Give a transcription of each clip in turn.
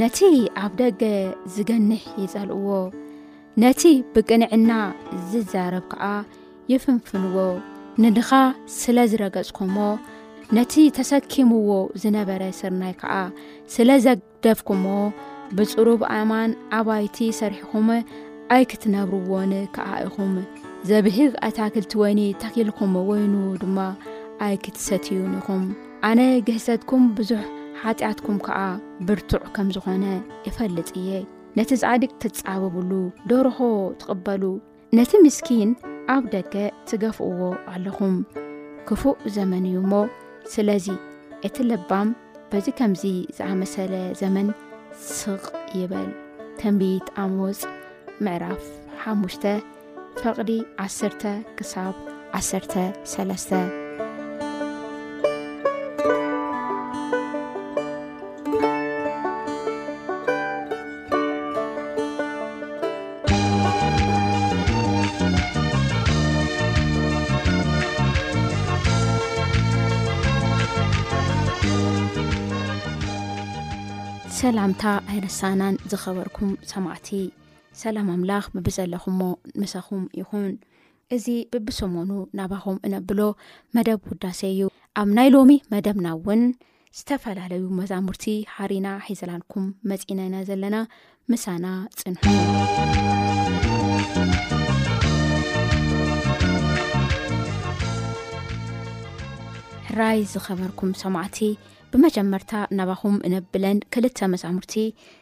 ነቲ ኣብ ደገ ዝገንሕ ይጸልእዎ ነቲ ብቅንዕና ዝዛረብ ከኣ ይፍንፍንዎ ንድኻ ስለ ዝረገጽኩሞ ነቲ ተሰኪምዎ ዝነበረ ስርናይ ከኣ ስለ ደፍኩሞ ብጽሩብ ኣማን ኣባይቲ ሰሪሕኹም ኣይክትነብርዎን ከኣ ኢኹም ዘብህግ ኣታክልቲ ወይኒ ተኪልኩም ወይኑ ድማ ኣይክትሰትዩን ኢኹም ኣነ ግህሰትኩም ብዙሕ ሓጢኣትኩም ከኣ ብርቱዕ ከም ዝኾነ እፈልጥ እየ ነቲ ጻዲቅ ትጻበብሉ ደርሆ ትቕበሉ ነቲ ምስኪን ኣብ ደገ ትገፍእዎ ኣለኹም ክፉእ ዘመን እዩ እሞ ስለዚ እቲ ለባም በዚ ከምዚ ዝኣመሰለ ዘመን ስቕ ይበል ትንቢት ኣሞፅ ምዕራፍ ሓሙሽተ ፈቕዲ ዓሰርተ ክሳብ ዓሰርተ ሰለስተ። ሰላምታ ኣይረሳናን ዝኸበርኩም ሰማዕቲ ሰላም ኣምላኽ ብብዘለኹሞ ምሳኹም ይኹን እዚ ብብሰሞኑ ናባኹም እነብሎ መደብ ውዳሴ እዩ ኣብ ናይ ሎሚ መደብና እውን ዝተፈላለዩ መዛሙርቲ ሃሪና ሒዘላንኩም መፂእና ኢና ዘለና ምሳና ፅንሑ ራይ ዝኸበርኩም ሰማዕቲ ብመጀመርታ ናባኹም እነብለን ክልተ መዛሙርቲ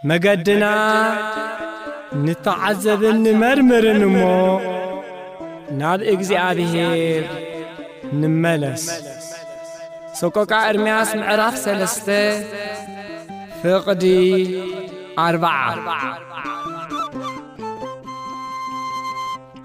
መገድና ንተዓዘብን ንመርምርን እሞ ናብ እግዚኣብሔር ንመለስ። ሰቆቃ ኤርምያስ ምዕራፍ ሰለስተ ፍቕዲ ኣርባዓ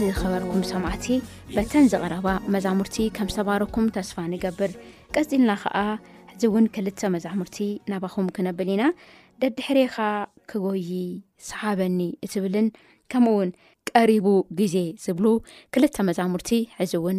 ዝኸበርኩም ሰማዕቲ በተን ዝቕረባ መዛሙርቲ ከም ዝተባረኩም ተስፋ ንገብር ቀጺልና ኸዓ ሕዚ እውን ክልተ መዛሙርቲ ናባኹም ክነብል ኢና ደድሕሬኻ ክጎዪ ሰሓበኒ እትብልን ከምኡ ውን ቀሪቡ ግዜ ዝብሉ ክልተ መዛሙርቲ ሕዚ እውን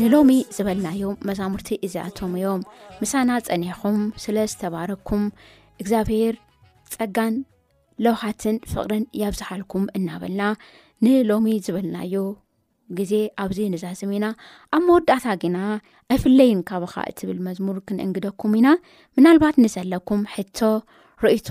ንሎሚ ዝበልናዮም መዛሙርቲ እዚኣቶም እዮም ምሳና ጸኒሕኹም ስለ ዝተባረኩም እግዚኣብሄር ጸጋን ለውሃትን ፍቕርን ያብዝሓልኩም እናበልና ንሎሚ ዝበልናዮ ግዜ ኣብዚ ንዛዝም ኢና ኣብ መወዳእታ ግና ኣይፍለይን ካባኻ እትብል መዝሙር ክንእንግደኩም ኢና ምናልባት ንዘለኩም ሕቶ ርእቶ